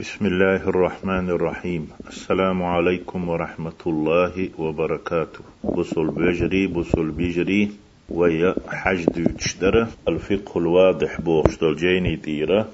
بسم الله الرحمن الرحيم السلام عليكم ورحمة الله وبركاته بصل بجري بصل بجري ويا حج تشترى الفقه الواضح بوغشتل جيني ديرة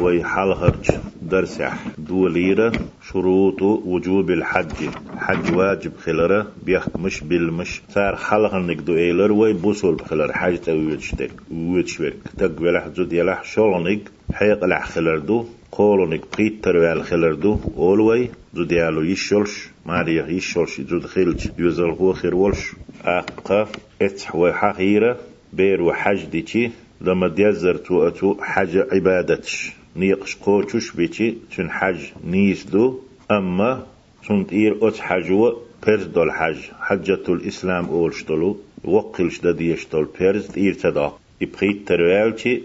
وي حلهرج درسح دوليرة شروط وجوب الحج حج واجب خلرة بيخ مش بالمش صار حلهر نقدو ايلر وي بوصل بخلر حج تويتشتك ويتشوك تقبلح زود يلح شغلنك حيق لح خلردو قولونك قيت تروال خلردو أولوي زود يالو يشولش ماريا يشولش زود خيلج يوزل هو خير ولش أقا اتح وحقيرة بير وحج ديتي لما ديزر تو أتو حج عبادتش نيقش قوچوش بيتي تن حج نيس دو أما تنت إير أت حجو بيرز دول حج حجة الإسلام أولشتلو وقلش دا ديشتول بيرز إير تدا إبخيت تروالتي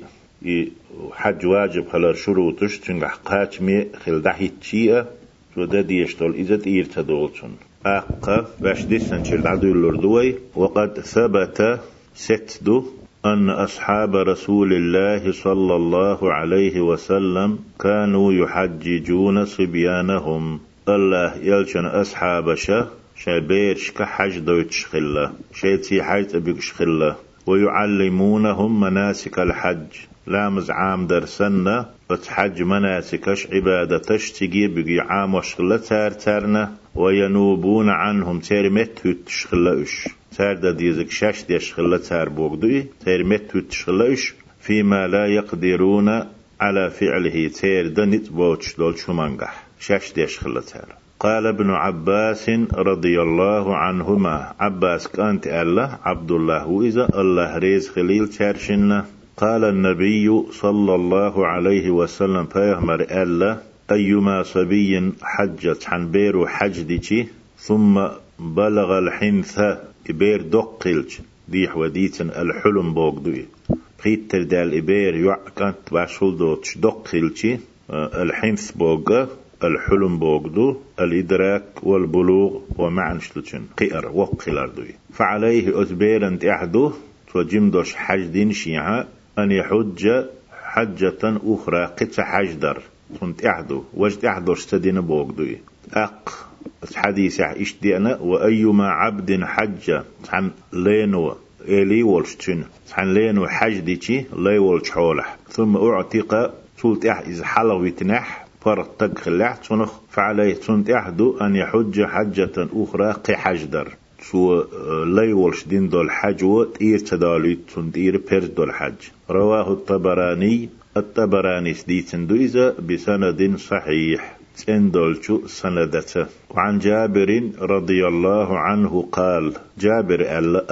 حج واجب خلال شروطش تنجح قاتمي خل دحيت شيئة تو دا ديشتول إذا إير تدولتون أقا باش ديسن شل عدو وقد ثبت ستدو أن أصحاب رسول الله صلى الله عليه وسلم كانوا يحججون صبيانهم. الله يلشن أصحاب شه شبيرش كحج دوتش خلا شيتي حيث بيكش خلا ويعلمونهم مناسك الحج. لامز عام درسنا فتحج مناسكش عبادتش تجي بقي عام وشغلة تار تارنا. وينوبون عنهم تير مت تشغلة تار دا ديزك شاش ديش خلا تار بوغدوي تار مت تشغلة فيما لا يقدرون على فعله تير دا نتبوتش دول شمانجح. شاش ديش خلا تار. قال ابن عباس رضي الله عنهما. عباس كانت الله عبد الله وإذا الله ريز خليل تارشنا قال النبي صلى الله عليه وسلم فيهمر ألا أيما صبي حجت عن بير حجدتي ثم بلغ الحنث إبير دقلج ديح وديتن الحلم بوغدوي قيتر دال إبير يعكنت باشول دوتش دقلجي آه، الحنث بوغ الحلم بوغدو الإدراك والبلوغ ومعنشلتن قئر وقلر دوي. فعليه أتبيرنت أحدو توجمدوش حجدين شيعة أن يحج حجة أخرى قت حجدر. كنت أحدو. وجد أحدو اشتدين بوغدوي أق حديث اشتينا وأيما عبد حج عن لينو إلي ولشتن عن لينو حج ديتي لي ولش حولح. ثم أعتق سلت أح إذا حلو يتنح فرتق خلاح تنخ فعليه تنت أحدو أن يحج حجة أخرى قي حجدر سو لي ولش دين دول حج و تير تدالي تير بير دول حج. رواه الطبراني. الطبراني سديتن دويزا بسند صحيح. تندولشو سندته وعن جابر رضي الله عنه قال جابر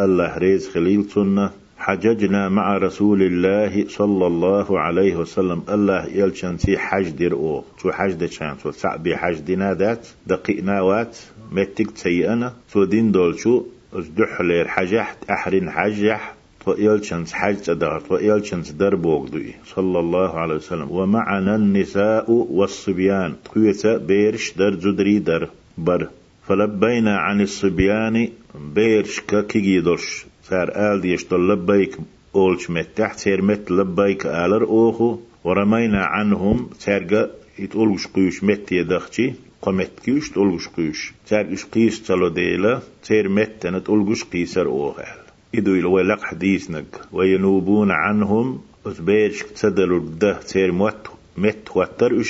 الله ريز خليل سنة. حججنا مع رسول الله صلى الله عليه وسلم. الله يلشن في حج دير أو تو حج دشان تو سعبي حج دينا ذات دقيقنا وات متك تسيئنا تو دين دولشو ازدحلير حجحت أحرين حجح وإيلشنس حج تدار وإيلشنس دربوغ دوي صلى الله عليه وسلم. ومعنا النساء والصبيان. قوية بيرش در جدري در بر. فلبينا عن الصبيان بيرش ككيجي سار آل ديش لبيك أولش متح سير مت لبيك آلر أوخو. ورمينا عنهم سارقا يتقولش قيوش مت يدخشي قمت كيوش تقولش قيوش سارقش قيس تلو ديلا سير مت نتقولش قيسر أوخال إدو إلو لق حديثنك وينوبون عنهم أتبيرش تسدلوا الده تير موت مت وتر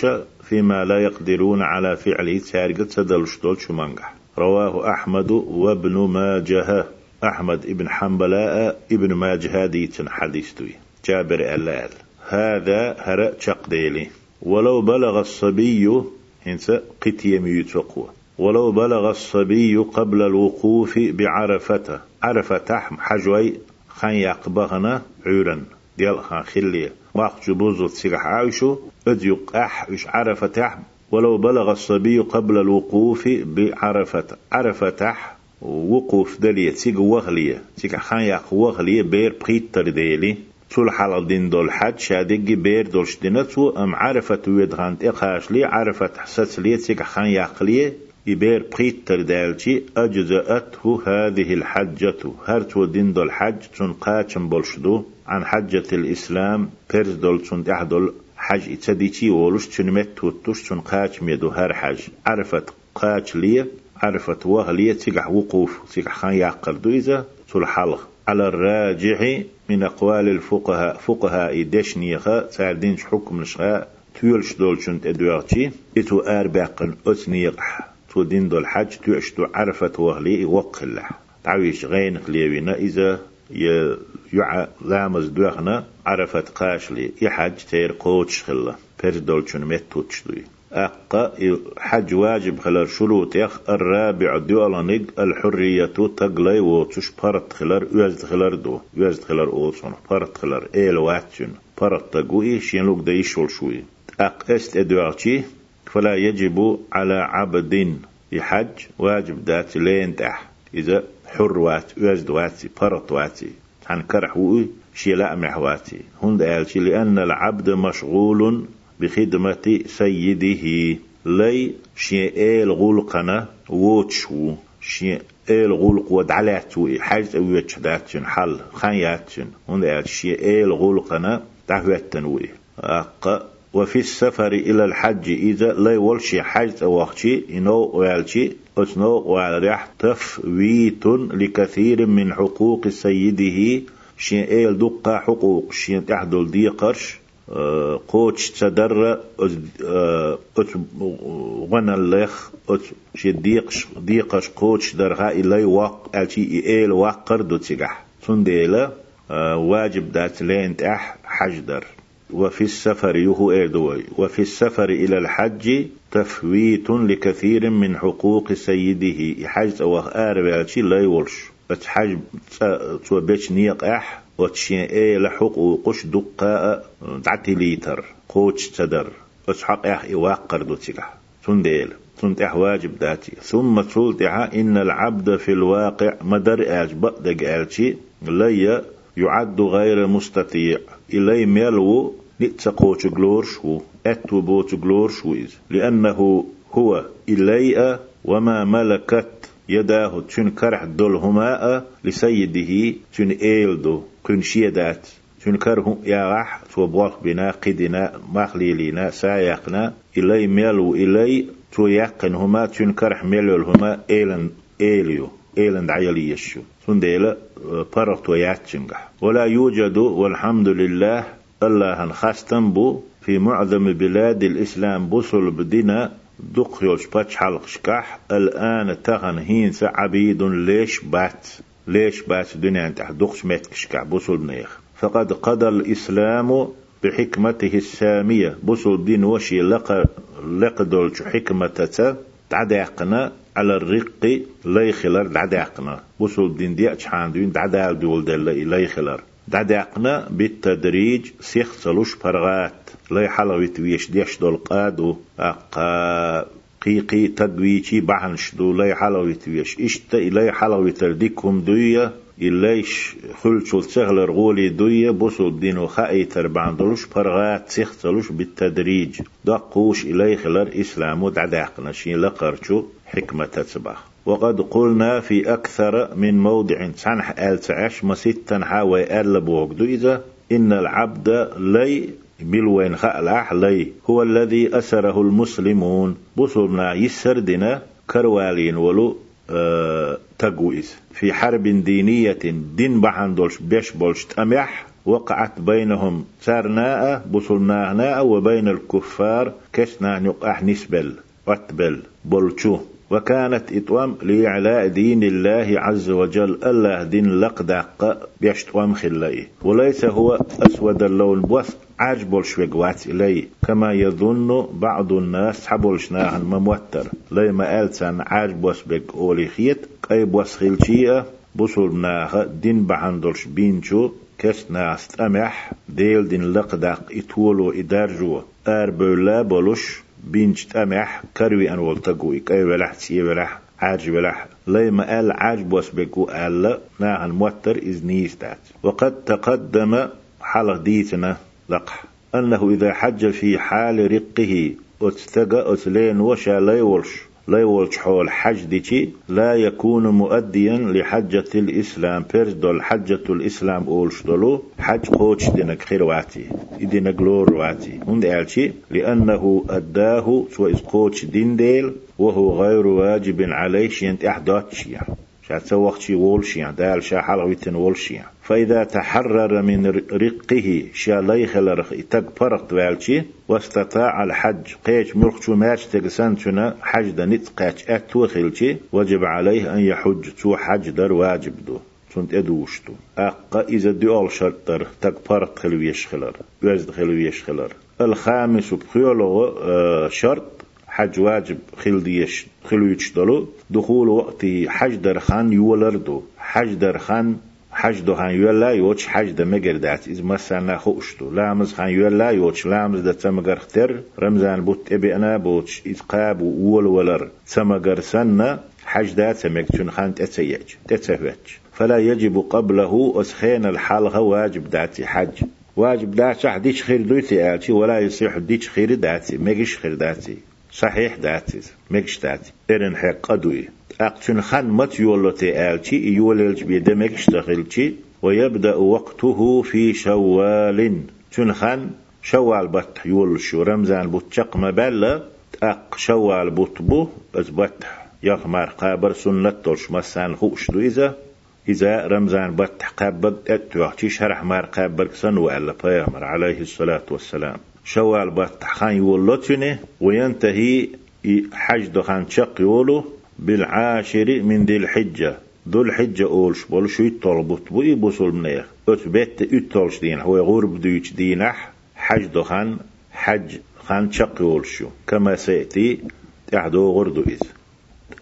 فيما لا يقدرون على فعله تارجة تسدل شتول شمانجح رواه أحمد وابن ماجه. أحمد ابن حنبلاء ابن ماجه ديتن حديث دوي جابر ألال هذا هرأ ديلي. ولو بلغ الصبي هنسا قتيم يتوقوا ولو بلغ الصبي قبل الوقوف بعرفته. عرفة حجوي خان يقبغنا عورا ديال خان خلية. واق جبوز تسيح عايشو. اديق أح إش عرفة ولو بلغ الصبي قبل الوقوف بعرفة عرفة وقوف دلية تيق وغلية تيق خان يق وغلية بير بريتر ديلي تول حلال دين دول حد شادق بير دولش دينتو أم عرفة ويدغانت إقاش لي عرفة حسس لي تيق خان يقليه إبير بريتر دالتي أجزأته هذه الحجة. هرتو دين دول حج تون قاچم بولشدو عن حجة الإسلام بيرز دول تون تحدول حج. اتديتي ولش تنمت توتش تن قاش ميدو هر حج. عرفت قاش لي. عرفت وه لي تيقح وقوف تيقح خان يعقل دويزة تلحلق على الراجح من أقوال الفقهاء فقهاء دشنيخة ساردين حكم نشغاء تيولش دولشنت أدوارتي. إتو أرباقن اتنيقح تو دين دول حج تو عرفت وهلي وقل تعويش غين قليوينا إذا يع لامز دوغنا عرفت قاشلي يحج تير قوتش خلا. بير دولشن متوتش دوي. أقا حج واجب خلال شروط يخ الرابع دولانيق الحرية تقلي وتش بارت خلال يوزد خلال دو يوزد خلال أوصن بارت خلال إيل واتشن بارت تقوي شين لوك دا يشول شوي. أق إست ادوارتي فلا يجب على عبد يحج واجب دات لين تح. إذا حر وات وزد واتي بارت واتي. عن كرح وي شيلاء محواتي. هند قالش لأن العبد مشغول بخدمة سيده. لي شيء غلقنا ووتشو. شيء الغلق ودعلاتو. حاجة ويتشداتشن حل خانياتشن. هند قالش شيء الغلقنا تهوتن أق. وفي السفر إلى الحج إذا لا يولشي حج وقتي إنه ويالشي أتنو وعلى تفويت لكثير من حقوق سيده. شين إيل حقوق. شين تحدل دي قرش. قوتش تدر أت غنى الليخ أت شي ديقش قوتش درها إلي وق ألشي إيل وقر دو تسيقح تنديلا آه، واجب دات لين تح حجدر وفي السفر يهو إيدوي. وفي السفر إلى الحج تفويت لكثير من حقوق سيده. حج أو آربالشي لا يولش بتحج تو بيش نيق أح وتشين إيه لحقوقش دقاء دعتي ليتر قوش تدر وتحق أح إواقر دو تلح تنديل تنتح واجب داتي ثم تلتح إن العبد في الواقع مدر أجبأ دقالشي لي يعد غير مستطيع إلي ميلو نتسقو تجلور شو أتو بو تجلور شو لأنه هو إلي وما ملكت يداه تشن كرح دول هما لسيده تشن إيلدو كن شيدات تشن كره تو بوخ بنا قدنا مخليلنا سايقنا إلي ميلو إلي تو يقن هما تشن كرح ميلو هما إيلن إيليو إيلن دعيلي يشو. سنديلا بارغتو ياتشنجح ولا يوجد والحمد لله الله خاستن بو في معظم بلاد الإسلام بوصل بدنا دق يوش باتش حلق شكاح الآن تغن هين عبيد ليش بات ليش بات دنيا انت دقش ميتك شكاح بوصل بنيخ. فقد قضى الإسلام بحكمته السامية. بوصل دين وشي لقى لقدل حكمته تعداقنا على الرق لا يخلر دعداقنا وصل دين دي اتشحان دين دعدا دول دل يخلر دعداقنا بالتدريج سيخ فرغات. لا يحلوي تويش ديش دول قادو أقا قيقي تدويشي بعنش دو لا يحلوي تويش. اشتا لا يحلوي ترديكم دوية إليش خلشل تغلر غولي دوية. بوسو دينو خائي تربان دلوش فرغات سيختلوش بالتدريج. دقوش إلي خلر إسلامو دعداقنا شين لقرشو حكمة تتبخ وقد قلنا في أكثر من موضع سنح آل تعش ما ستن حاوي آل بوغدو إذا إن العبد لي بلوين خألح هو الذي أسره المسلمون. بصرنا يسردنا كروالين ولو أه تقويز في حرب دينية دين بحان دولش بيش بولش تأمح وقعت بينهم سارناء بصلناهناء وبين الكفار كسنا نقح نسبل واتبل بولشو. وكانت إتوام لإعلاء دين الله عز وجل الله دين لقدق بيشتوام خلائي وليس هو أسود اللون بوث عجبول شويقوات إليه. كما يظن بعض الناس حبولشناهن مموتر. لما ألتان عجبوس بك أولي خيت أي بوس خلشية بصرناها دين بحندلش بينشو كس ناس تمح ديل دين لقدق إتولو إدارجو. أربولا بولش بينش تمح كروي أن والتقوي كي ولح تسي ولح عاج ولح لما قال عاج بوس بكو قال ناهن موتر إز نيستات وقد تقدم حلق ديتنا لقح. أنه إذا حج في حال رقه أتستقى أتلين وشا لا يولش لا يولش حول حج ديشي لا يكون مؤديا لحجة الإسلام. بيرز دول حجة الإسلام أولش دولو حج قوش دينك خير واتي إدينك لور واتي. هند ألشي لأنه أداه سوى إز قوش دين ديل وهو غير واجب عليه شينت أحدات شيع شات وقت شي وولشيا دال شا حلويتن وولشيا فإذا تحرر من رقه شا ليخل رخ تق فرق والشي واستطاع الحج. قيش مرخشو ماش تقسان شنا حج دا نتقاش أتو خلشي وجب عليه أن يحج. تو حج در واجب دو. سنت ادوشتو أقا إذا ديول شرطر تك فرق خلويش خلر. وزد خلويش خلر. الخامس بخيولو شرط حج واجب خل ديش خلويش دلو دخول وقت حج درخان يولردو. حج درخان حج دو خان يولا يوش حج دا مگر دات. إز مسانا خوشتو. لامز خان يولا يوش لامز دا تمگر اختر رمزان بوت إبي أنا بوش إتقاب وول ولر تمگر سنة حج دا تمك چون خان تتسيج. تتسفج فلا يجب قبله أسخين الحلقة واجب داتي حج. واجب داتي ديش خير دوتي آلتي. ولا يصيح ديش خير داتي. مجيش خير داتي. صحيح داتي مكش داتي. إرن حق قدوي. أقتن خان مت يولتي آلتي يوللج بيد مكش تخلتي ويبدأ وقته في شوال تن خان شوال بط يولشو رمزان بوتشق مبلا أق شوال بطبو بس بط يغمر قابر سنة تلش مسان خوش دو إذا. رمزان بط قابر أتوحتي شرح مار قابر سن وعلا فيامر عليه الصلاة والسلام. شوال بطحان يولتني وينتهي حج دخان شق يولو بالعاشر من ذي الحجة ذو الحجة أولش بول شو يطلبت بو يبوصل منيخ أتبت يطلش دين هو غرب دويش دينح حج دخان حج خان شق يولشو كما سيأتي تحدو غردو إذ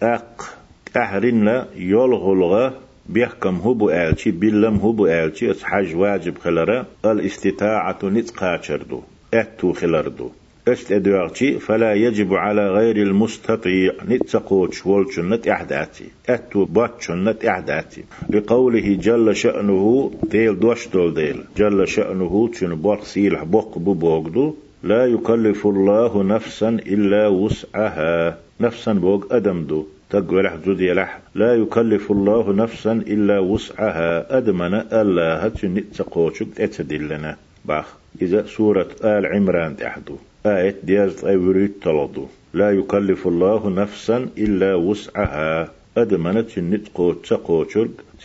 أق أهرين لا يلغلغ بيحكم هو آلشي بلم هو آلشي حج واجب خلرا الاستطاعة نتقاشردو أتو خلردو أشت أدوارتي فلا يجب على غير المستطيع. نتسقوش والشنة إحداتي أتو باتشنة إحداتي لقوله جل شأنه تيل دوش دول ديل. جل شأنه تشن بوق سيلح بوق ببوغدو لا يكلف الله نفسا إلا وسعها. نفسا بوق أدمدو تقول زودي لح لا يكلف الله نفسا إلا وسعها. أدمنا ألا هتشن نتسقوشك أتدلنا. باخ إذا سورة آل عمران تحدو. آية ديازت أي وريد لا يكلف الله نفسا إلا وسعها. أدمنت النتقو تسقو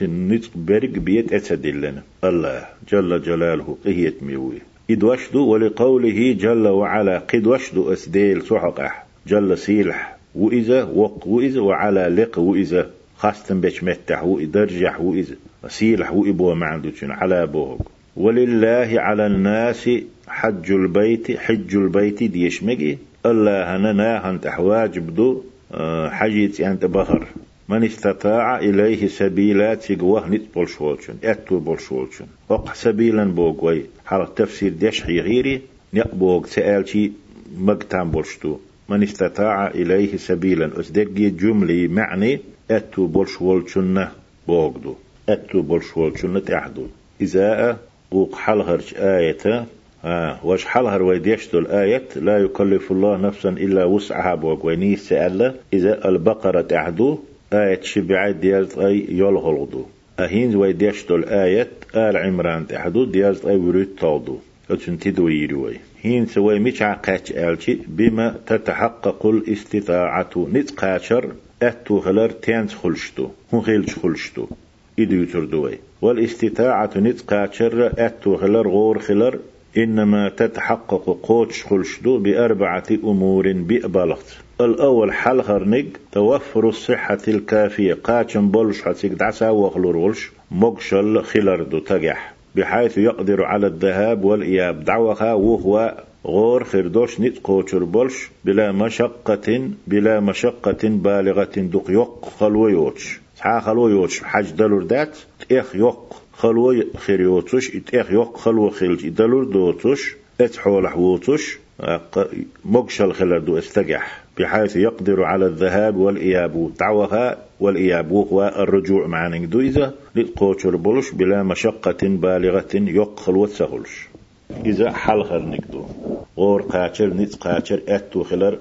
النتق برق بيت أتدلنا الله جل جلاله قهيت ميوي. إذ وشدو ولقوله جل وعلا قد وشدو أسديل سحقح جل سيلح وإذا وق وإذا وعلى لق وإذا. خاصة بيش متح وإدرجح وإذا. سيلح وإبو معندو على بوغ ولله على الناس حج البيت حج البيت ديش مجي. الله هننا هنت واجب دو آه، حجيت أنت بخر من استطاع إليه سبيلا تقوه نت بولشولشن أتو بولشولشن. وق سبيلا بوغوي. حال تفسير ديش غيري نقبوغ سألتي مقتام بولشتو. من استطاع إليه سبيلا أصدق جملة معني أتو بولشولشن بوغدو. أتو بولشولشن تحدو. إذا وق حلهرج آية آه وش حلهر ويديشتو الآية لا يكلف الله نفسا إلا وسعها بوق سألة. إذا البقرة تعدو آية شبعات ديالت أي يلغلغدو أهين ويديشتو الآية آل عمران تعدو ديالت أي وريد تاودو أتنتدو يروي هين سوي مش عقاش آلشي. بما تتحقق الاستطاعة نتقاشر أتو خلر تيانس خلشتو. هون خيلش خلشتو. إدو يتردوي والإستطاعة نتقاشر أتو خلر غور خلر إنما تتحقق قوتش خلشدو بأربعة أمور بأبلغت. الأول حل هرنق توفر الصحة الكافية قاتشن بولش حتيك دعسا وخلورولش مقشل خلردو تجح بحيث يقدر على الذهاب والإياب دعوها وهو غور خردوش نت قوتر بولش بلا مشقة بلا مشقة بالغة دق يق خلويوتش. سحا خلويوتش حج دلور دات إخ يق خلو خريوتش اتخ يوق خلو خلج دلور دوتش اتحول حوتش مقشل خلردو استجح بحيث يقدر على الذهاب والإياب دعوها والإياب وهو الرجوع مع نجدو إذا للقوتر بلا مشقة بالغة يقخل وتسهلش إذا حل خر نجدو غور قاتر نت قاتر أتو خلر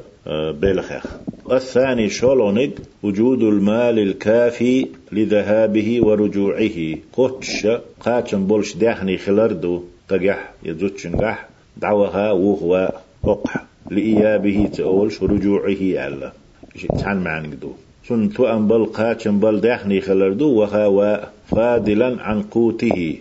بلخخ الثاني شولونج وجود المال الكافي لذهابه ورجوعه. قتش قاتشن بولش داخني خلردو تجح يزوتشنجح دعوها وهو أقح لإيابه تأولش رجوعه ألا. تعال معنا قدو. سنتو أن بل قاتشن بل داخني خلردو وها فادلا عن قوته.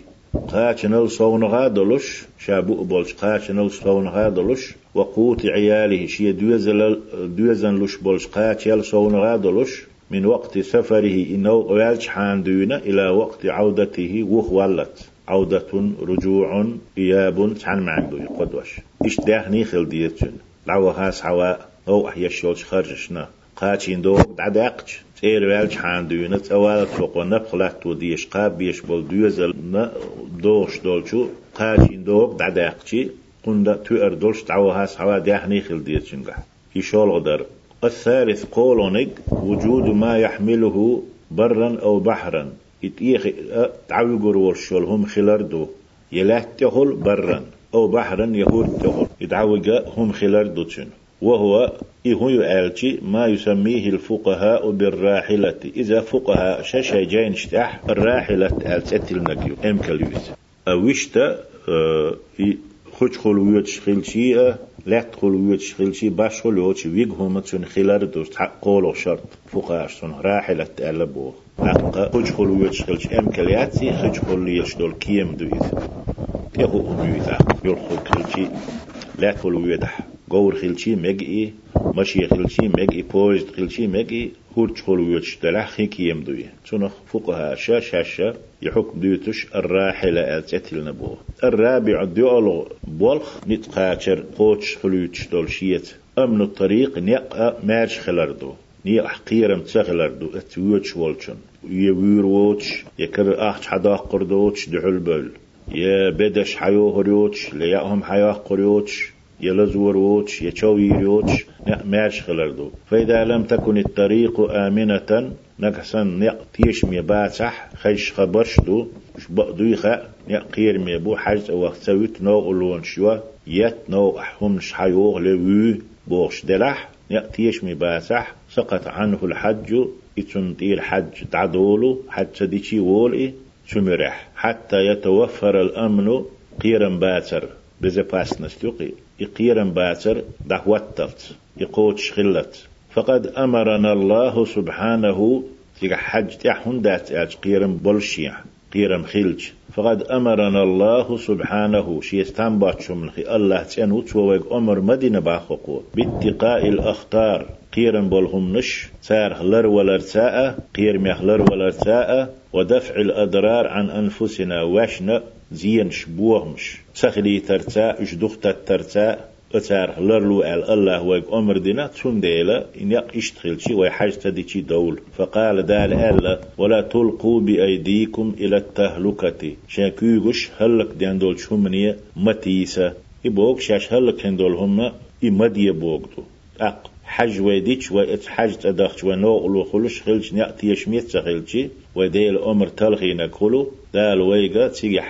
قاتشنل صونغا دلش شابو بولش قاتشنل صونغا دلش وقوت عياله. شي دوزن دوزن لش بولش. قاتشل صونغا دلش من وقت سفره إنه ويالش حان دينا إلى وقت عودته وخولت عودة رجوع إياب تعن معك دوي قدوش إش داخني خل ديتشن لعوة هاس حواء أو أحيشولش خرجشنا. قاتشين دو دعداقش تير والش حان دينا توال فوق نبخلات تو ديش قاب بيش بول دوزل دوش دولشو. قاتشين دو دعداقشي قندا تو أردولش تعوة هاس حواء داخني خل ديتشن يشول غدر الثالث قولونك وجود ما يحمله برا أو بحرا يتيخ تعوي قرور شول هم خلاردو يلاتهل برا أو بحرا يهور تهل يدعوج هم خلاردو تشن وهو إهو يألتي ما يسميه الفقهاء بالراحلة. إذا فقهاء شاشا جاين شتاح الراحلة ألتت النكيو أم كاليوس أوشتا أه خوش خلويت شخلشي لا خلويت شخلشي باش خلويت ويق هم تون خلار دوست قولو شرط فقاش تون راحلة ألبو أقا خوش خلويت شخلش أم كلياتي خوش خلويت دول كيم دويت يهو أميوتا يلخل خلشي لا خلويت قور خلشي مجئي ماشي خلشي مجئي بوزد خلشي مجئي هورج خلويت شتلح خي كيم دوي تون فقها شا شا شا يحكم ديوتش الراحلة أتتل نبوه الرابع ديولو بولخ نتقاتر قوتش خلوتش دول شيت أمن الطريق نيق مارش خلردو. نيق حقيرم تسخلردو اتويتش والشن يوير ووتش يكر أخش حدا قردوتش دعل بل يا بدش حيو هريوتش ليأهم حياه قريوتش. يلزور ووتش يشوي يوتش مارش خلردو فإذا لم تكن الطريق آمنة نقصن نقتيش مي باتح خيش خبرشدو بقدويخة نقير مي بو حاجة وقت سويت نو ألون شوا. يت نو أحهم شحيوغ لوي بوش دلح نقتيش مي باتح سقط عنه الحج إتنطي الحج تعدولو حتى ديشي وولي سمرح حتى يتوفر الأمن قيرا باتر بزباس نستيقي يقيرا باتر دعوتت يقوت خلت فقد أمرنا الله سبحانه تيجا حج تحون دات آج قيرم بولشيا قيرم خلج فقد أمرنا الله سبحانه شيستان باتشم لخي الله تيانو توويق أمر مدينة باخوكو. باتقاء الأخطار قيرم بولهم نش سار هلر ولرتاء قيرم يخلر ولرتاء ودفع الأضرار عن أنفسنا واشنأ. زين شبوهمش سخلي ترتاء اجدخت ترتاء أتار لرلو على الله ويق أمر دينا تون ديلا إن يق اشتغل شي ويحاج تدي دول فقال دال ألا ولا تلقوا بأيديكم إلى التهلكة شاكيوغش هلك ديان دول شمنية متيسة إبوك شاش هلك هندول هم إمدي بوغدو أق حج ويديش وإت حج تدخش ونوغ لو خلوش خلش نأتي يشميت سخلشي وديل أمر تلغي نكولو دال ويغا تيجي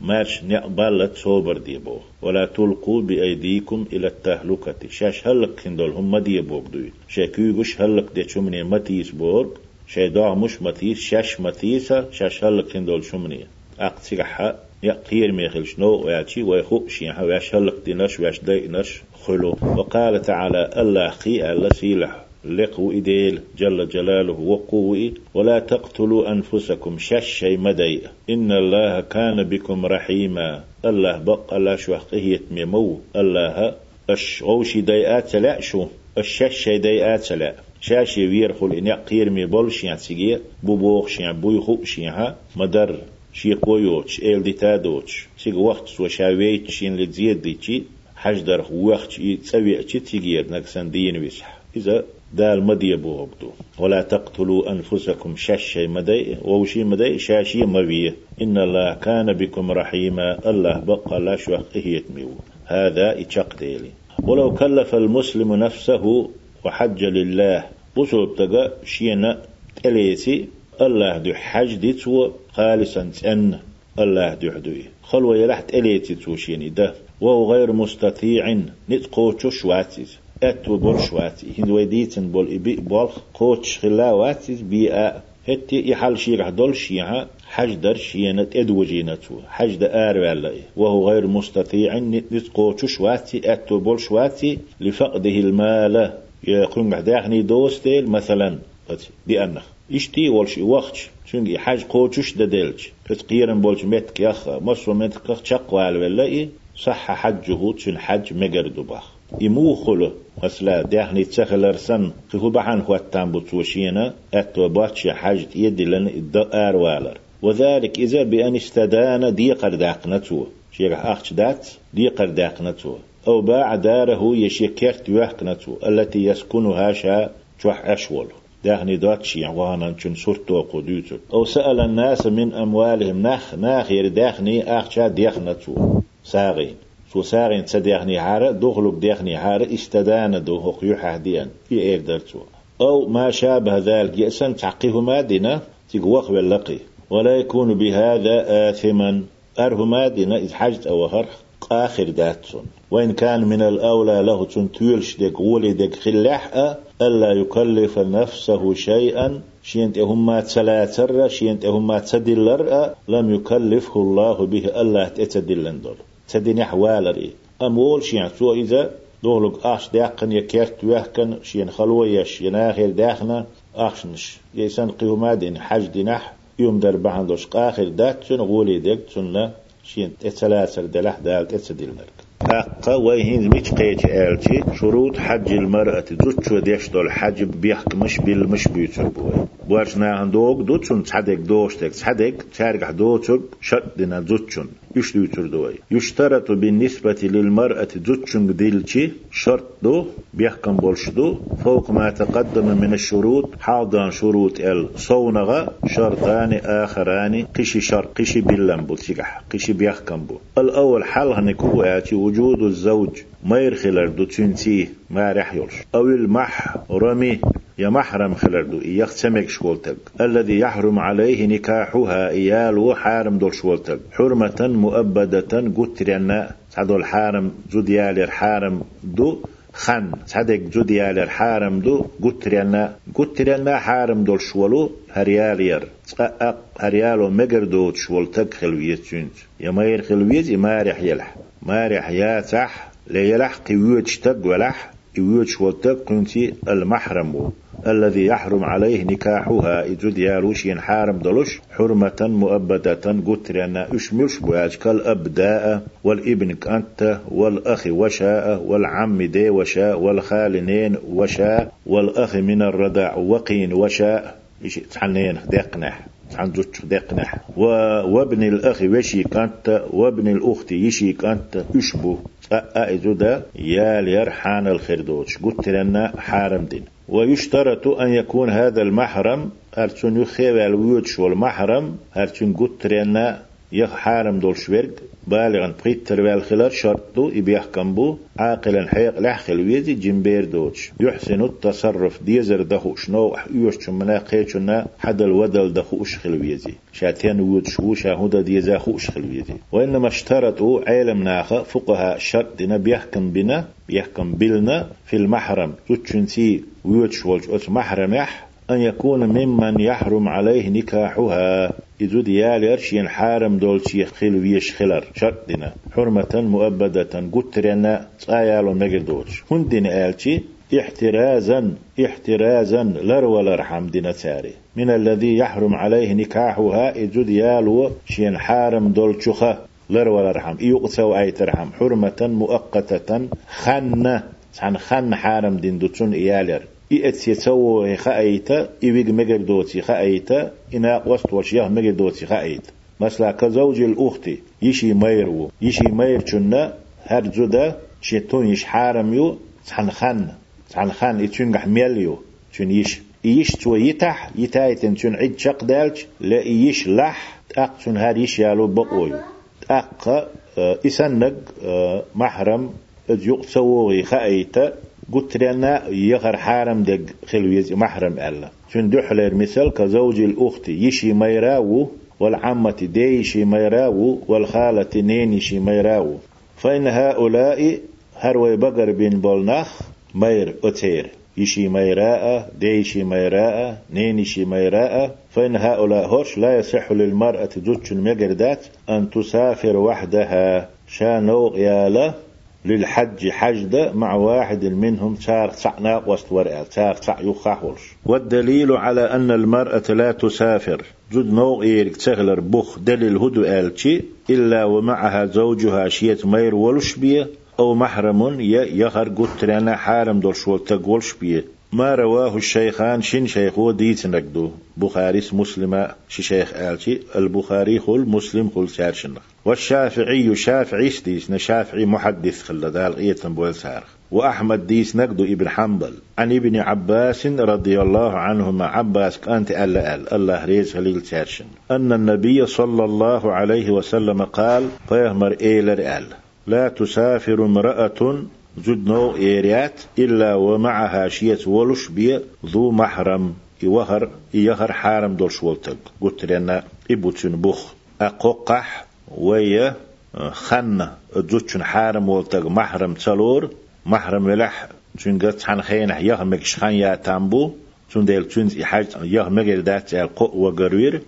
مارش نقبل صوبر ديبو. ولا تلقوا بأيديكم إلى التهلكة. شاش هلك هندول هم ديبوك دوي شاكيوغش هلك دي شمني متيس بورك شاي داع مش متيس شاش متيسة شاش هلك هندول شمني. أقتيحة يقير ميخلش نو وياتي ويخو شيحة وياش هلك دينش وياش دينش خلو. وقال تعالى الله خي الله سيلح. لقو إديل جل جلاله وقوي ولا تقتلوا أنفسكم شش مدي. إن الله كان بكم رحيما. الله بق الله شو حقية ميمو. الله أش غوشي ديئات لا شو. الشش ديئات لا شاشي ويرخل إن يقير مي بولش يعني سيجي. بوبوخ يعني بويخو شيها مدر. شي قويوش. إل دي تادوش. سيج وقت سو شاويت شين لتزيد دي حجدر وقت يتسوي تيجير. نكسن دين ويسح إذا دال مدي بوغدو. ولا تقتلوا أنفسكم شاشي مدي ووشي مدي شاشي موية إن الله كان بكم رحيما. الله بقى لا شوخ إهيت ميو هذا إتشق ديلي ولو كلف المسلم نفسه وحج لله بصوب تقى شينا تليسي الله دو حج دي تو خالصا تأن الله دو حدوي. خلوة يلحت تليتي تو شيني ده. وهو غير مستطيع نتقوشو شواتيز اتو بول شواتي هند ويديتن بول إبي بول قوتش خلاواتي بيئة هتي يحل شيرح دول شيعة حج در شينة ادوجينتو حج دا آر والله وهو غير مستطيع نتقو شواتي اتو بول شواتي لفقده المال يقولون داخني دوستيل مثلا بأنه اشتي والشي وقت شنجي حاج قوتش ددلج تقيرن بولش متك يخ مصر متك شقوال ولا صح حجه تشن حج مجردو باخ إمو خلو أصلا دهني تسخلرسن خو بحان هو التنبوت وشينا أتو باتش والر وذلك إذا بأن استدان ديقر داقنتو. شيخ أخش دات ديقر داقنتو. أو باع داره يشكرت وحقنتو التي يسكنها شا شوح أشول. داخني دوت شيع وأنا شن سرتو قدوتو. أو سأل الناس من أموالهم نخ ناخير داخني أخشا ديخنتو ساغين. سو ساغين تسديخني حارة دخلوك ديخني حارة استدان دو هقيو حديا في إير درتو. أو ما شابه ذلك يأسن تعقيه مادنا تقوخ واللقي ولا يكون بهذا آثما. أره مادنا إذ حجت أو هرخ آخر داتسون وإن كان من الأولى له تنتويلش ديك ولي ديك خلاح ألا يكلف نفسه شيئا. شينت هما تسلاتر شينت هما تدلر لم يكلفه الله به ألا تتدلن دول. تدين أحوال ري أمول شين سو إذا دولك آش داقن يكيرت ويحكن شين خلوة يش يناخر داخنا آخشنش يسان قيوما دين حج دينح يوم در بحندوش قاخر دات شن غولي ديك شن لا. شين تسلاتر دلح دالت تتدلنرك حق وين مش قيت آلتي شروط حج المرأة زوجو ديش دول حج بيحكمش بالمش بيوتر بوي. بوارشنا عندوك دوتشون تصدق دوشتك تصدق تارجع دوتشك شدنا زوجون يشتوتر دوي يشترط بالنسبة للمرأة زوجون ديلتي شرط دو بيحكم بولشدو. فوق ما تقدم من الشروط حاضن شروط ال صونغة شرطان آخران قشي شرط قشي باللم بولشيكح قشي بيحكم بو الأول حل هنكو وجود الزوج. ما يرخلر دو تنتي ما رح يلش أو المح رمي يا محرم خلردو يختمك شولتك الذي يحرم عليه نكاحها إيال حارم دول شولتك حرمة مؤبدة قترنا تعدو الحارم زوديال الحارم دو. خن صدق جوديال الحارم دو. قترنا قترنا حارم دول شولو هريالير تقاق هريالو مقر دو شولتك خلوية جنج. يمير خلوية يمارح يلح. مارح يا تح ليلح قيوتش تق ولح. قيوتش ولتق كنتي المحرم الذي يحرم عليه نكاحها. إجد يالوش ينحارم دلوش حرمة مؤبدة قتر أن أشملش بواج كالأبداء والإبن كأنت والأخ وشاء والعم دي وشاء والخالنين وشاء والأخ من الردع وقين وشاء. إيش تحنين؟ دقنح. عن زوج دقنح وابن الأخ وشي كأنت وابن الأخت يشي كأنت يشبه. أأئذو دا يا ليرحان الخردوش. قلت لنا حارم دين. ويشترط أن يكون هذا المحرم هرتون يخيب الويوتش والمحرم هرتون قلت لنا يخ حارم دول شويرق بالغا بقيتر والخلال شرطو يبيحكم بو عاقلا حيق لحخل ويزي جنبير دوتش. يحسن التصرف ديزر دخوش نو يوش منا قيتشنا حد الودل دخوش خلويزي شاتين وود شو شاهودا ديزا خوش خلويزي وإنما اشترطوا علم ناخ فقها شرط دينا بيحكم بنا بيحكم بلنا في المحرم. تتشنتي ويوتش شولش محرم يح أن يكون ممن يحرم عليه نكاحها. إذو ديال يرشين حارم دولشي خلو ويش خلر شرطنا. حرمة مؤبدة. قترنا. تايالو مجدوش هندين آلشي. احترازا. احترازا. لر ولرحم دينا تاري من الذي يحرم عليه نكاحها. إذو ديالو شين حارم دولشخة لر ولرحم يقسو أي ترحم حرمة مؤقتة. خن. عن خن حارم دين دوتون إيالر إيت يتسوى خايتا إيويق مجر دوتي خايتا إنا وسط وشياه مجر دوتي خايتا مثلا كزوج الأخت يشي ميرو يشي مير چنا هر جدا شيطون يش حارم يو تحن خان تحن خان يتشنجح ميليو تشن يش يش تو يتح يتايتن تشن عيد شق دالج لا يش لح تأق تشن هاد يش يالو بقوي تأق إسنق محرم يقصوغي خايتا قلت لنا يغر حارم دق خلويز محرم ألا. شن دحلر مثل كزوج الأخت يشي ميراو والعمة ديشي ميراو والخالة نينشي ميراو. فإن هؤلاء هروي بقر بن بولناخ مير أتير. يشي ميراء ديشي ميراء نينشي ميراء. فإن هؤلاء هوش لا يصح للمرأة جوتش المجردات أن تسافر وحدها. شانو يالا للحج حجد مع واحد منهم تار تعنا وسط ورقة تار تع يخاحولش والدليل على أن المرأة لا تسافر. جد نوع إيرك تغلر بخ دليل هدو آلتي إلا ومعها زوجها شيت مير ولش بيه أو محرم يخر قترنا حارم دول شول تقولش بيه ما رواه الشيخان شن شيخ وديت نقدو بخاري مسلم شي شيخ آلتي البخاري خل مسلم خل سارشن والشافعي شافعي ديس شافعي محدث خل دال إيتن بول سارخ. وأحمد ديس نقدو ابن حنبل. عن ابن عباس رضي الله عنهما عباس كانت ألا أل الله ريز خليل سارشن أن النبي صلى الله عليه وسلم قال فيهمر إيلر أل لا تسافر امرأة زد نو إيريات إلا ومعها شية ولش بي ذو محرم. يوهر يهر حارم دول شولتك قلت لنا إبوتن بوخ. أقوقح ويا خن زوتشن حارم ولتك محرم تلور محرم لح. چون قد حن خين يهر مكشخان يا تامبو چون ديل چون حاج يهر مغير دات القو وغروير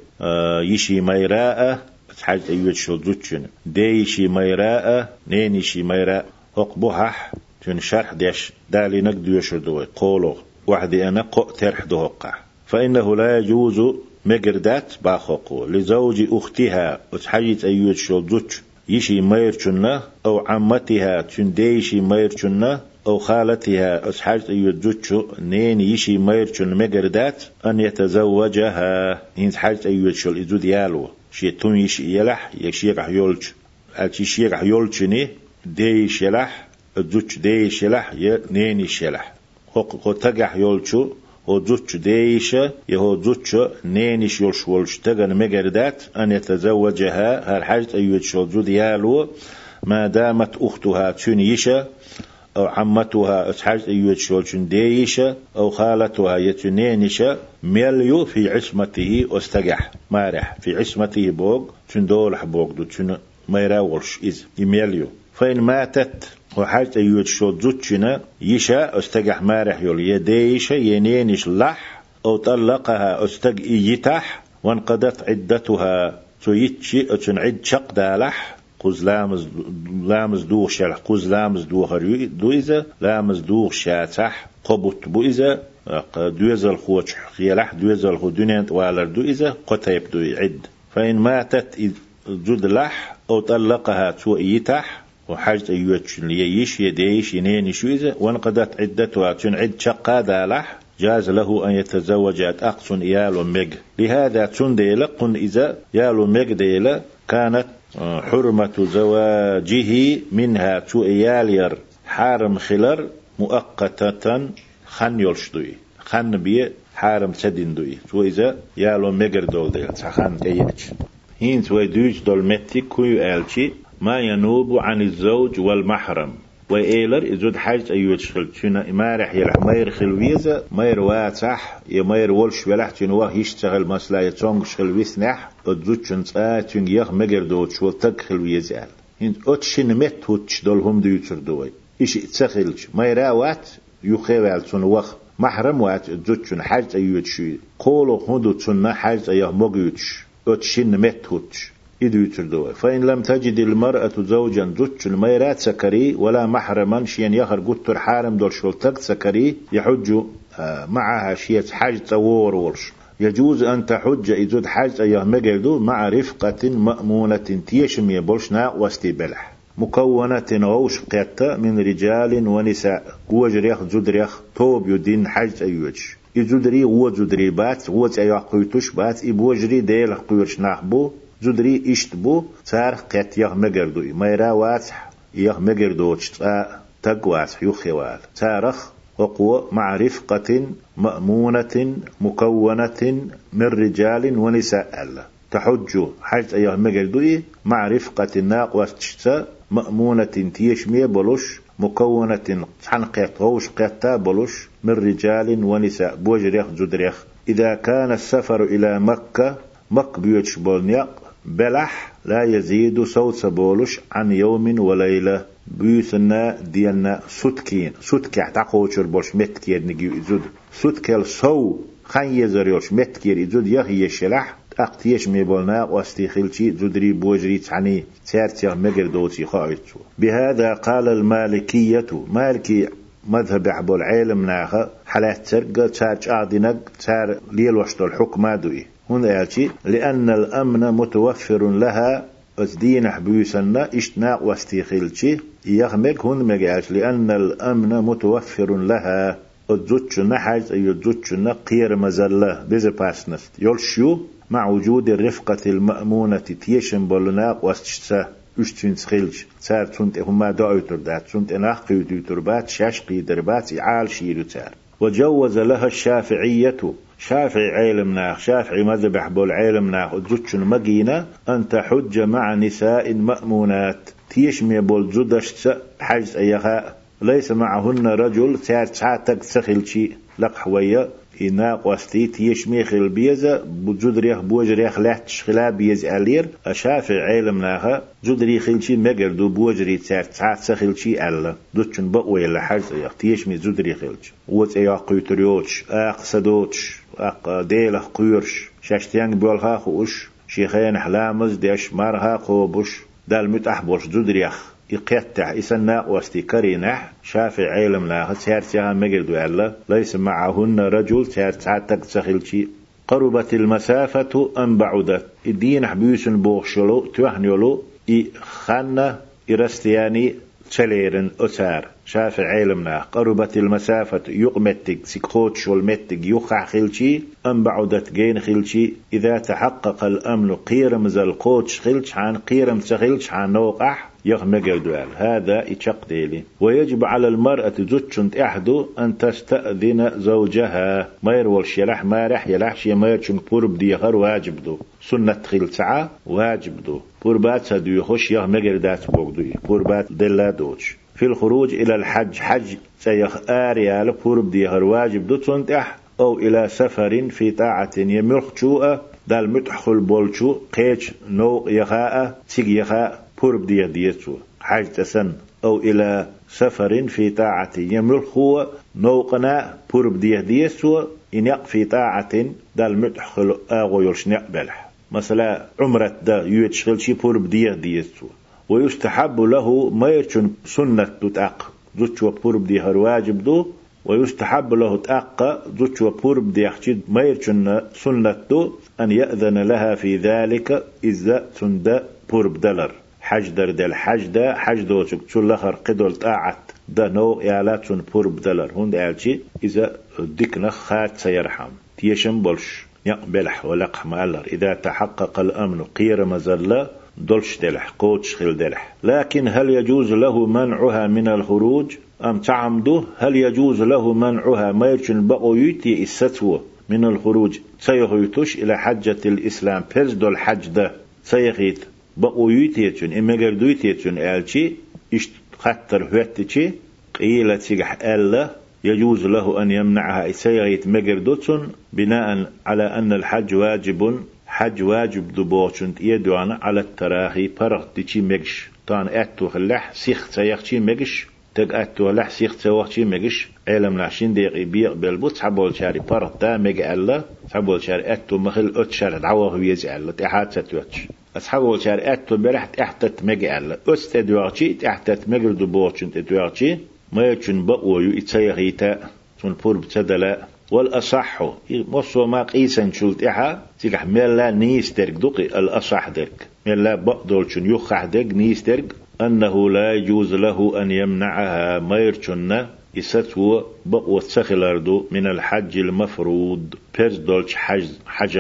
يشي ميراء حاج أيوة شو زوتشن ديشي ميراء نينيشي ميراء. بوحح تون شرح ديش دالي نقد يشردوي قولو وحدي أنا قو ترح دوقع فإنه لا يجوز مقردات باخوكو لزوج أختها وتحجيت أيوت شو دوتش. يشي ميرشنا أو عمتها تون ديشي ميرشنا أو خالتها أصحاب يجوتشو نين يشي ميرشن مقردات أن يتزوجها. إن حاجة أيوتشو الإزود يالو. شي تون يشي يلح يشي رح يولش. ألشي شي رح يولشني ديش يلح زوج ديش يلح ي نيني شلح. هو تجح يولشو هو زوج ديش يهو زوج نينيش يولش ولش تجن مجردات أن يتزوجها هر حاجة أيوة شو يالو ما دامت أختها تنيشة أو عمتها أسحاج أيوة شولشن ديشة أو خالتها يتنينشة ميليو في عصمته أستجح مارح. في عصمته بوغ تندول بوغ دو تن ما يراولش إذ يميليو فإن ماتت وحاجة أيوت شو زوتشنا يشا أستجح مارح يول. يديش ينينش لح أو طلقها أستج يتح وانقضت عدتها. تيتشي تنعد شق دالح. قز لامز لامز دوغ شلح قز لامز دوغ دو إذا لامز دوغ شاتح. قبط بو إذا دوزل خوش خيلح دوزل خو دنيا والر دو إذا قتيب دو عد. فإن ماتت جد لح أو طلقها تو يتح وحاجة أيوتش ليش يديش ينين شويزة وانقضت عدتها تن عد شقا دالح جاز له أن يتزوج أقص إيال مج لهذا تنديل قن إذا يال مج ديل كانت آه، حرمة زواجه منها تو إيالير حارم خلر مؤقتة خن يلشدوي خن بيه حارم سدين دوي تو إذا؟ يالو مجر دول ديل سخن أيش هين توي دوج دول متي كوي آلشي. ما ينوب عن الزوج والمحرم. وإيلر إزود حاجة أيوة شخل تشنا ما رح يلح ما يرخل ويزا ما يروا صح يا ما يرولش ولح تنوا يشتغل مسلا يتونغ شخل ويسنح أدزود شنطا تون يخ مجر دوت شو تكخل ويزال هند أتشن مت هوتش دولهم دو يتر دوي. إيش تسخلش ما وات يخيوال تون وخ محرم وات أدزود شن حاجة أيوة شو قولو هندو تون حاجة أيه مجيوتش أتشن مت هوتش. إدو يتردوا فإن لم تجد المرأة زوجا زوج الميرات سكري ولا محرما شيا يخر قطر حارم دور شلتك سكري يحج آه، معها شيء حاج تور ورش. يجوز أن تحج إذا حاج أيه مجدو مع رفقة مأمونة تيشم يبولشنا واستبلح مكونة غوش قيتا من رجال ونساء. وجريخ زدريخ توب يدين حاج أيوج إزدري وزدري بات وز أيوه قيتوش بات إبوجري ديل قيرش ناحبو زدري إشت بو صار قت يغ مجردو ميرا واسح يغ مجردو تق واسح يخيوال. تارخ وقوة مع رفقة مأمونة مكونة من رجال ونساء. الله تحج حج أيها مجردو مع رفقة ناق واستشتا مأمونة تيشمية بلوش مكونة حنقيت غوش قيتا بلوش من رجال ونساء. بوجريخ زدريخ إذا كان السفر إلى مكة مك بيوتش بولنيق بلح لا يزيد صوت سبولش عن يوم وليلة. بيسنا ديالنا سوتكين. سوتكي تعقوشر بوش متكير نجي زود سوتكل سو خان يزريوش متكير زود يخي يشلح أقتيش ميبولنا واستيخلشي زدري بوجري تعني تارتيغ مجر دوتي خايتو. بهذا قال المالكية. مالكي مذهب عبو العالم ناخا حالات ترقى تارج آدنق تار ليل وشتو الحكم دوي هنا يالشي لأن الأمن متوفر لها أتدين حبيسنا اشتناق واستيخلشي يغمك هن مجالش لأن الأمن متوفر لها. الزوتش نحاج أي الزوتش نقير مزلة بزي باسنست. يولشيو مع وجود الرفقة المأمونة تيشن بولناق واستشتا تخيلج تار تنت هما دعوتر دات تنت اناخ قيدوتر بات شاش قيدر بات عال شيرو تار وجوز لها الشافعية شافعي علم ناخ شافعي مذهب بول علم ناخ زوتشن مجينة أن تحج مع نساء مأمونات تيشمي بول زودش حجز أيها ليس معهن رجل تار تعتق سخلشي لقحوية إنا قوستي تيش ميخل بيزا بجود ريخ بوج ريخ لحت شخلا بيز ألير أشافع علم ناها جود ريخ خلشي مجر دو بوج ري تار تعات سخلشي ألا دوتشن بقوي لحاج يخ تيش مي جود ريخ وات إيا قيتريوش أق سدوتش أق ديلخ قيرش شاشتيان بيولها خوش شيخين حلامز ديش مارها قوبش دال متح بوش جود ريخ. يقيتع إسنا واستي كرينح شافع علم لا. تيرتها مجد وعلا ليس معهن رجل. تيرتها تقتخلشي قربت المسافة أم بعدت؟ الدين حبيس بوخشلو. توحنيولو إي خانة. إرستياني. تشليرن أسار. شافع علمنا قربت المسافة. يقمتك. سكوت شول متك يخع خلشي أم بعدت جين خلشي إذا تحقق الأمن قيرم زل قوتش خلش عن قيرم تخلش عن نوقح. يغمق دوال هذا إتشق ديلي. ويجب على المرأة زوجشنت أحدو أن تستأذن زوجها. ما يرول شلح ما رح يلح شي ما يرشن بورب ديغر واجب دو. سنة تخيل ساعة واجب دو. بوربات سدو يخش يغمق دات بوغدو بوربات دلا دوش. في الخروج إلى الحج حج سيخ آريال بورب ديغر واجب دو. تنتح أو إلى سفر في طاعة يمرخ دال متحخل بولشو قيش نو يخاء تيج يخاء. بورب دي ديتو حاج تسن أو إلى سفر في طاعة يمرخ هو نوقنا بورب دي ديتو إن في طاعة دال متحخل آغو يلش نقبلح مثلا عمرة دا يتشغل شي بورب دي ديتو ويستحب له ما يرشن سنة تتأق. زوتشو بورب دي واجب دو. ويستحب له تأقى زوج وبورب دي يخشد ما يرشن سنة أن يأذن لها في ذلك إذا سند بورب دلر حج در دل حج دا حج دو چك چول لخر قدول طاعت دا نو إعلات سن بورب دلر هند إعلتي إذا ديك نخات سيرحم. تيشم بلش. يقبلح ولقح مالر إذا تحقق الأمن قير مزلة دلش دلح قوتش خل دلح. لكن هل يجوز له منعها من الخروج؟ أم تعمدو هل يجوز له منعها؟ ما يرشن بقو يتي الستوة من الخروج. سيغيتوش إلى حجة الإسلام. دول الحج ده سيغيت. بقو يتيتشن إما قردو يتيتشن آلشي إشت خطر هوتشي قيلة تيجح ألا يجوز له أن يمنعها سيغيت مقردوتشن بناء على أن الحج واجب حج واجب دبوشن يدوانا على التراخي فرغ تشي مجش طان أتو خلح سيخ سيغشي مجش تق أتو لح سيخ توخشي مجش علم لحشين ديق بيق بلبوت سحبول شاري فرغ تا مج ألا سحبول شاري أتو مخل أتشار دعوه يزي ألا تحات ستوتش أصحابول شاري أتو برحت احتت مج ألا أستدوغشي تحتت مجل دبوشن تدوغشي ما يتشن بقويو إتسيغيتا تون بور بتدلا والأصح مصو ما قيسا شلت إحا تلح ميلا نيسترق دقي الأصح درك ميلا بقدول شن يخح درك نيسترق أنه لا يجوز له أن يمنعها ميرشن إستو بقوة سخلاردو من الحج المفروض بيرز دولش حج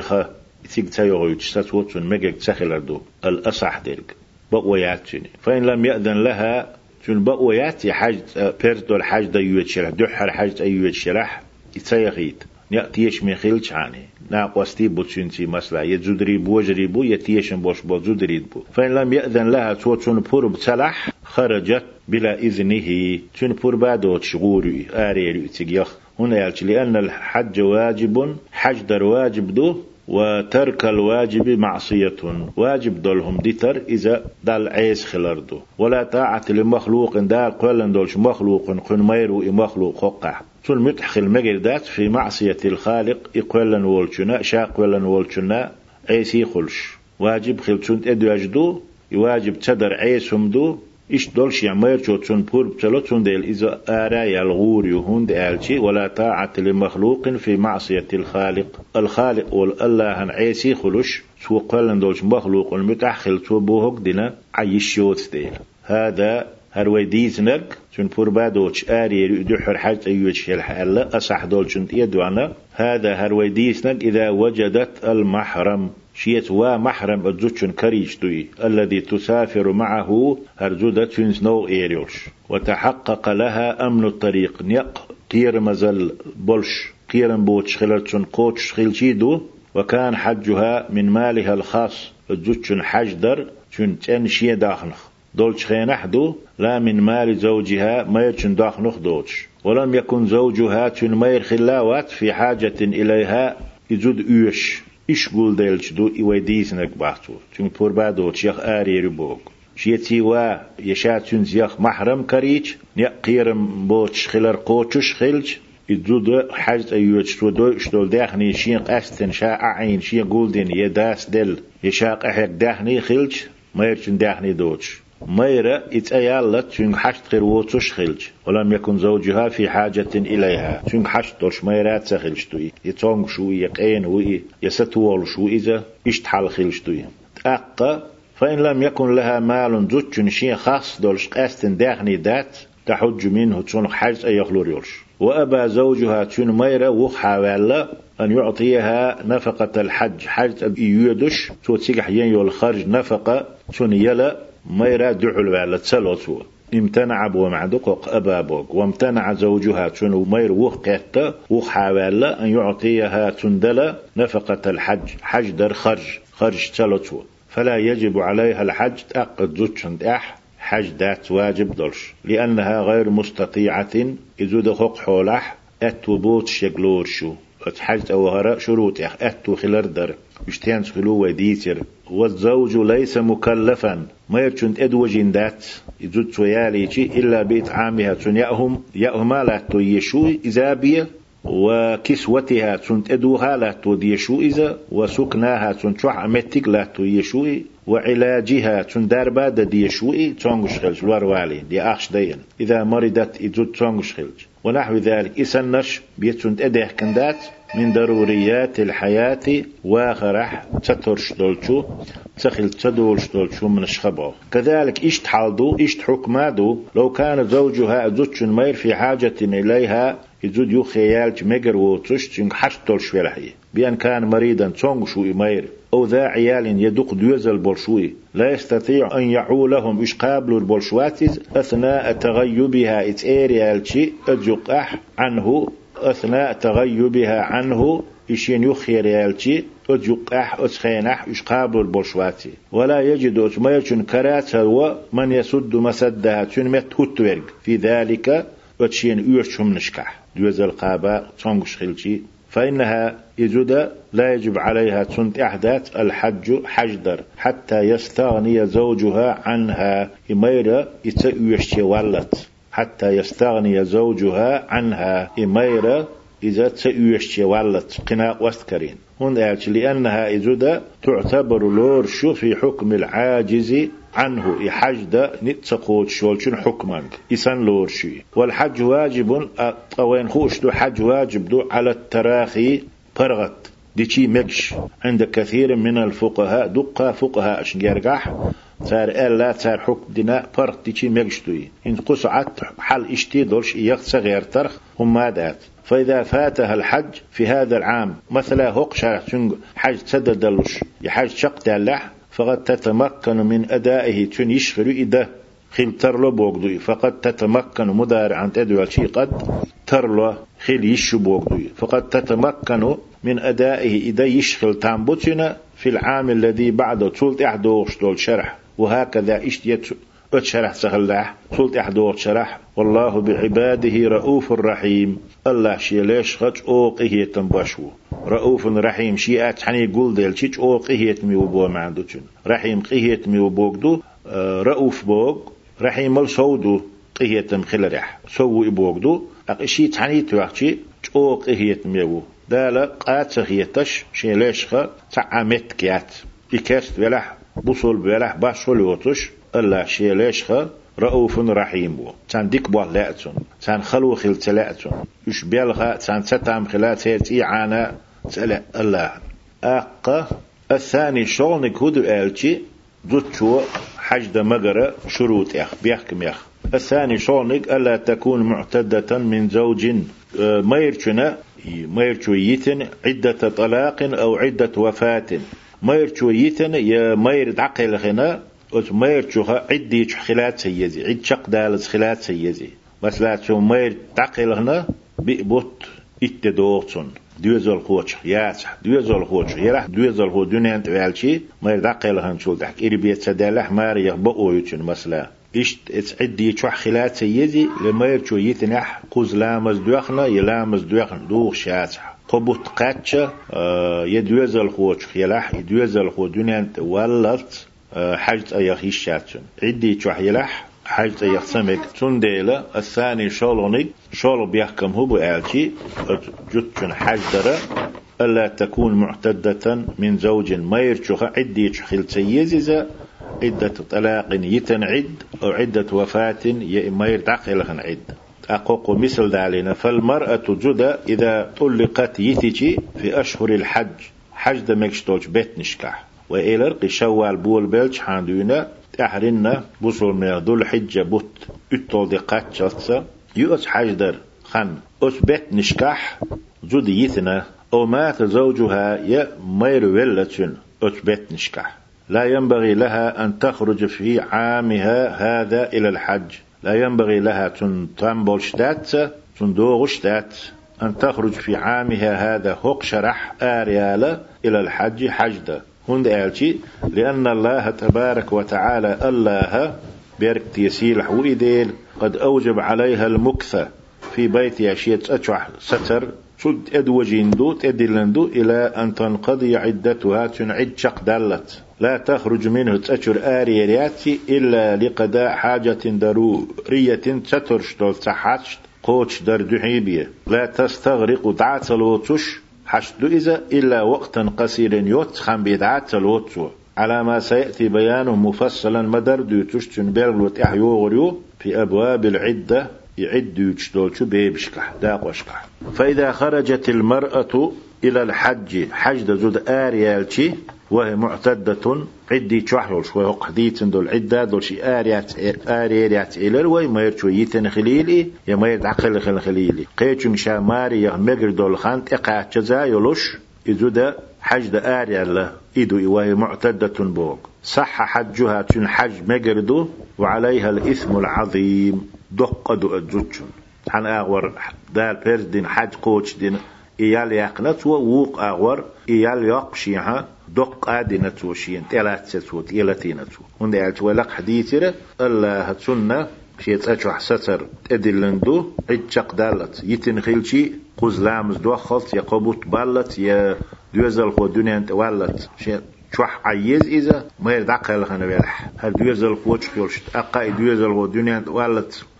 حجخة تيك تايوغيوش ستو تون مجك سخلاردو الأصح درك بقوة ياتشني فإن لم يأذن لها تون بقوة ياتي حج بيرز دول حج دا يوتشرح دحر حج أيوة يوتشرح يتسيغيت يأتيش من خيلش عني ناقوستي بوتشنتي مسلا. يزودري بوجري بو يتيش بوش بوزودري بو. فإن لم يأذن لها توتشون بور بتسلح خرجت بلا إذنه. تون بور بادو تشغوري آريري تيجيخ هنا يالش لأن الحج واجب حج در واجب دو. وترك الواجب معصية. واجب دولهم ديتر إذا دال عيس خلردو. ولا طاعة لمخلوق دا قولن دولش مخلوق قن ميرو مخلوق ققع تون متحخل مجردات في معصية الخالق إقولن والشنا شاق ولن والشنا عيسي خلش. واجب خلتون ادو اجدو يواجب تدر عيسهم دو إيش دولش يعمر شو تون بور بتلو تون ديل إذا آرا يالغور يهون ديالشي ولا طاعة لمخلوق في معصية الخالق. الخالق والله عيسي خلوش سو قلن دولش مخلوق المتحخل سو بوهك دينا عيش شوت ديل. هذا هروي ديزنك تون بور بادوش آري دحر حاج أيوش الحالة أصح دولش يدوانا هذا هروي ديزنك إذا وجدت المحرم. شيت وا محرم أدزوتشن كريش دوي الذي تسافر معه هرزودة تنز نو إيريوش. وتحقق لها أمن الطريق. نيق قير مزل بولش قيرن بوتش خلرتشن قوتش خلشيدو وكان حجها من مالها الخاص أدزوتشن حجدر تن تنشي داخنخ. دولش خينحدو لا من مال زوجها ما يرشن داخنخ دوتش. ولم يكن زوجها تن مير خلاوات في حاجة إليها يزود أيش إيش قول ديلش دو إيوي ديسنك بحثو چون پور بعدو تشيخ آري ربوك. شيتي وا يشاتون زيخ محرم كريج نقيرم بوتش خلر قوتش خلج يدود حاج أيوش تودو إشتول داخني شين قاستن شاء عين شين قولدين يداس دل. يشاق أحيك داخني خلج ما يرشن داخني دوتش ميرا إتأيالت شنك حشت غير ووتوش خلج. ولم يكن زوجها في حاجة إليها. شنك حشت دورش ميرا تخلجتوي يتونغ شو يقين وي يستوال شو إذا اشتحل خلجتوي أقا فإن لم يكن لها مال زوج شيء خاص دولش قاستن داخني دات تحج منه تون حج أي يخلور وأبى زوجها تون ميرا وخاوالا أن يعطيها نفقة الحج. حج يودش تو تسيح ين الخرج نفقة تون يلا ما يراد دعو على تسلوتو امتنع بو معدق أبابوك وامتنع زوجها تنو مير وقت وحاول أن يعطيها تندل نفقة الحج. حج در خرج. خرج تلوتو فلا يجب عليها الحج. تأقد زوجند أح حج دات واجب دلش لأنها غير مستطيعة. إذو دخوق حولح أتوبوت شغلور شو. حج أو هراء شروط أتو خلر در. يشتين خلو وديتر. والزوج ليس مكلفا. ما يرشن ادوجين دات يزود سويالي إلا بإطعامها تن يأهم. يأهما لا يشو إذا بيه وكسوتها تنت ادوها لا توديشو إذا. وسكناها تنت شح أمتك لا توديشو وعلاجها تندار بعد ديشوئي تونغش خلج الوروالي دي أخش دين إذا مرضت إدود تونغش خلج ونحو ذلك. إسنش بيتسند أديه كندات من ضروريات الحياة واخرح تترش دولشو تخل تدولش دولشو من الشخبو. كذلك إشت حالدو إشت حكمادو. لو كان زوجها زوج مير في حاجة إليها يزود يو خيال مجر وتش تنك حشتول شويرحي بأن كان مريضا تونغ شو مير أو ذا عيال يدق دوز البولشوي لا يستطيع أن يعولهم إش قابلوا البولشواتز أثناء تغيبها إتئيريالشي أجق عنه. أثناء تغيبها عنه إشين يخير يالشي أجق أح أتخينح قابلوا البولشواتي. ولا يجد أتميشن كرات من يسد مسدها تنمت في ذلك وتشين يوشهم نشكح دوز القابة تونغش خلشي فإنها يجد لا يجب عليها تنت أحداث الحج حجدر حتى يستغني زوجها عنها. إميرا يتأويشتي ولت حتى يستغني زوجها عنها. إميرا إذا تأويشتي ولت قناء وستكرين هون لأنها إذا تعتبر لورشو في حكم العاجز عنه يحجد نتسقوت شولشن حكما إسان لورشي. والحج واجب أوين خوش دو حج واجب دو على التراخي برغت ديشي مكش. عند كثير من الفقهاء دقة فقهاء شنجرقح صار ألا صار حكم دنا فرق ديشي مكش دوي. إن قصعت حل إشتي دولش إياق صغير ترخ هم مادات فإذا فاتها الحج في هذا العام مثلا هوق شرح حج تددلوش. يحج شق دلح فقد تتمكن من أدائه. تن يشغل إده؟ خيل ترلو بوغدوي. فقد تتمكن مدارعا تدوى شي قد ترلو خيل يشو بوغدوي. فقد تتمكن من أدائه. إذا يشغل تامبوتنا في العام الذي بعده تولت إحدوش دول شرح. وهكذا اشتيت شرح سهلاح تولت إحدوش شرح. والله بعباده رؤوف رحيم. الله شي ليش خج أوقه تنبشو رؤوف رحيم شيئات حني يقول ديل شيء أو قهيت مي وبو ما عنده رحيم مي وبوغدو آه، رؤوف بوغ. رحيم الصودو قهيت مخل رح سو يبوغدو أقشي تحني توقشي أو قهيت ميو دالا قات هيتش شي ليشخا تعمت كيات. إكاست بلح بوصل بلح باشول يوتش. الله شي ليشخا رؤوف رحيم بو. تان ديك بو لأتون. تان خلو خل تلأتون. يش بيلغا تان ستام خلات هيتي عانا تلأ الله. أقا الثاني شغل نكود آلتي. دوتشو حجد مقرة شروط يخ. بيحكم يخ. الثاني شغلك ألا تكون معتدة من زوج آه، ما يرشنا ما يرشويتن عدة طلاق أو عدة وفاة. ما يرشويتن يا ما يرد عقل غنا ما يرشوها عدة خلات سيزي عد شق دالز خلات سيزي. مثلا شو ما يرد عقل غنا بيبوت اتدوغتون دوزل خوش ياس دوزل خوش يرح دوزل خو دنيا انت والشي ما يرد عقل غن شو دحك إربيت سدالح ماري يغبقوا يتشن مثلا إشت إتس عدي تشوح خلات سيدي لما يرشو يتنح قوز لامز دوخنا يلامز دوخنا دوخ شاتح قبوت قاتشا آه يدوزل خوش خيلاح يدوزل خو ولت آه حاجة أيخ يشاتشن عدي تشوح يلح حاجة أيخ سمك. تنديلة الثاني شولونيك شولو بيحكم هو بألتي جتشن حاجة ألا تكون معتدة من زوج ما يرشوخ عدي تشخيل سيزيزا عدة طلاق يتنعد أو عدة وفاة ما يرتعقل عد. أقوق مثل دالنا فالمرأة جدا إذا طلقت يتيجي في أشهر الحج. حج دمكش توج بيت نشكح وإلر شوال بول بلش حاندونا تحرنا بوصل ذو الحجة بوت اتول دقات شخصة يؤس حجدر خن أس بيت نشكح جد يثنا أو مات زوجها يا مير ولتن أس بيت نشكح لا ينبغي لها أن تخرج في عامها هذا إلى الحج. لا ينبغي لها تنبولشتات تندوغشتات أن تخرج في عامها هذا هوق شرح آريالا إلى الحج حجدا هند آلتي لأن الله تبارك وتعالى الله بيرك تيسيلح وإديل قد أوجب عليها المكث في بيت يشيت أتشح ستر. شد أدوجيندو تدلندو إلى أن تنقضي عدتها تنعد شق دلت لا تخرج منه تأشر آريرياتي إلا لقضاء حاجة ضرورية تترشتول تحشت قوش در دحيبية لا تستغرق دعاتلوتش حشد إذا إلا وقتا قصيرا يتخم بدعاتلوتو على ما سيأتي بيانه مفصلا مدر دو تشتن بيرلوت إحيوغريو في أبواب العدة يعد يجدولشو بيبشكح داقوشكح فإذا خرجت المرأة إلى الحج. حج زود آريالشي وهي معتدة. عدي تشوحلول شوي قديت دول عدة دول شي آريات آريات إلر وي ما يرشو يتن خليلي يا ما يدعقل خل خليلي. قيتشن شاماري يغ مجر دول خانت إقاع جزا يلوش إذو دا حج دا آريا الله إدو وهي معتدة بوغ صح حجها تن حج مجردو وعليها الإثم العظيم. دق دو أجوتشن حن أغور دال بيرز دين حج قوش دين. إيال يقنت ووق أغور إيال يقشيها دق آدي نتو شين تلات ستو تيلتي نتو هند يعلت ولق حديثر الله تسنة شيت أجوح ستر تدلندو عجق دالت. يتنخيلشي قوز لامز دو خلط يقبوت بالت يا دوزل خو دنيا أنت والت. شيت شوح عيز إذا ما يدعق لخنا بيلح هل دوزل خو تشكيلش أقا دوزل خو دنيا أنت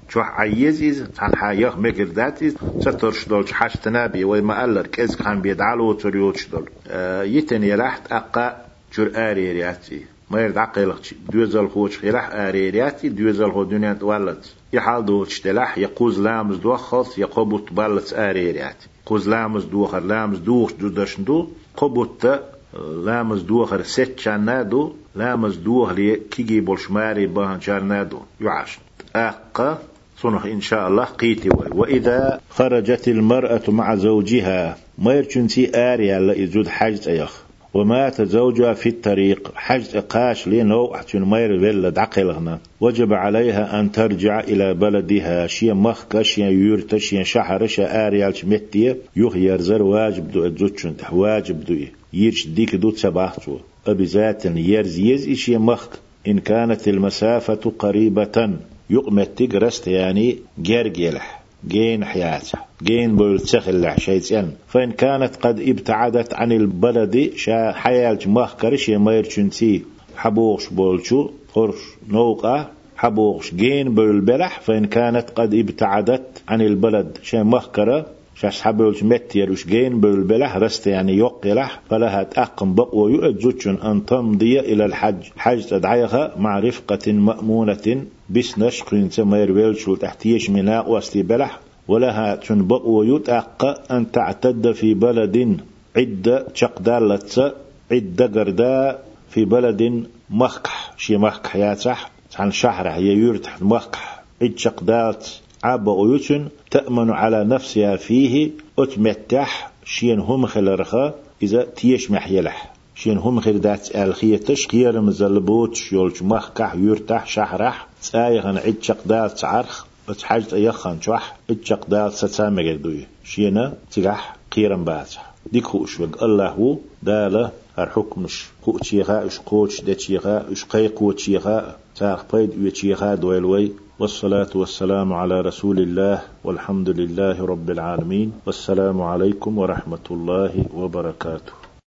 والت شوح عيز إذا عن حياخ مكر إذا سترش دول حاش تنابي وما ألر كز كان بيدعلو وتريوتش دول آه يتن يلاحت أقا جر آريرياتي ما يرد عقلك دوزل خوش خلاح آريرياتي دوزل خو دنيا تولت يحال دوش تلاح يقوز لامز دوخلص يقبط بالت آريرياتي قوز لامز دوخر لامز دوخ دودرش دو قبط لامز دوخر ست شانادو لامز دوخ لي كيجي بولشماري بان شانادو يعاش أقا صنخ إن شاء الله قيتي وإذا خرجت المرأة مع زوجها ما يرشنسي آريا لإزود حاجة أيخ ومات زوجها في الطريق حج قاش لينو أحسن مير ولا دعقلغنا وجب عليها أن ترجع إلى بلدها. شيا مخك شيا يورت شيا شحر شيا آريال شمتية يوخ يرزر واجب دو أدزوتشن واجب دو يرش ديك دو تسباحتو أبي ذات يرز يز شيا مخك. إن كانت المسافة قريبة. يقمت تجرست يعني جرجلح جين حياته جين بول تخل شيء فإن كانت قد ابتعدت عن البلد شا حياة مخكر شي مير چنتي حبوغش بولشو خرش نوقة حبوغش جين بول بلح. فإن كانت قد ابتعدت عن البلد شا مخكرة شاش حبولش متير وش جين بالبلح رست يعني يقلح فلها تأقم بقوة يؤجوشن أن تمضي إلى الحج. حج تدعيها مع رفقة مأمونة بس نشقين تمير ويلشو تحتيش مناء وستي بلح ولها تنبق ويتأق أن تعتد في بلد عدة شقدالة عدة قرداء في بلد مخكح شي مخكح يا صح عن شهر هي يرتح مخكح عد شقدات عاب أيوتن تأمن على نفسها فيه أتمتح شين هم خلرخا إذا تيش محيلح. شين هم خير دات الخية تشقير مزلبوت يولش مخكح يرتح شحرح تايغن عد شقدات عرخ بتحاجة يخان شوح اتشق دال ستسامة دوي. شينا تجح قيرن باتح ديك هو شوق الله هو دالة الحكمش هو تشيغا إش قوش دا تشيغا إش قيق و تشيغا تاخ بيد و تشيغا دويلوي والصلاة والسلام على رسول الله والحمد لله رب العالمين. والسلام عليكم ورحمة الله وبركاته.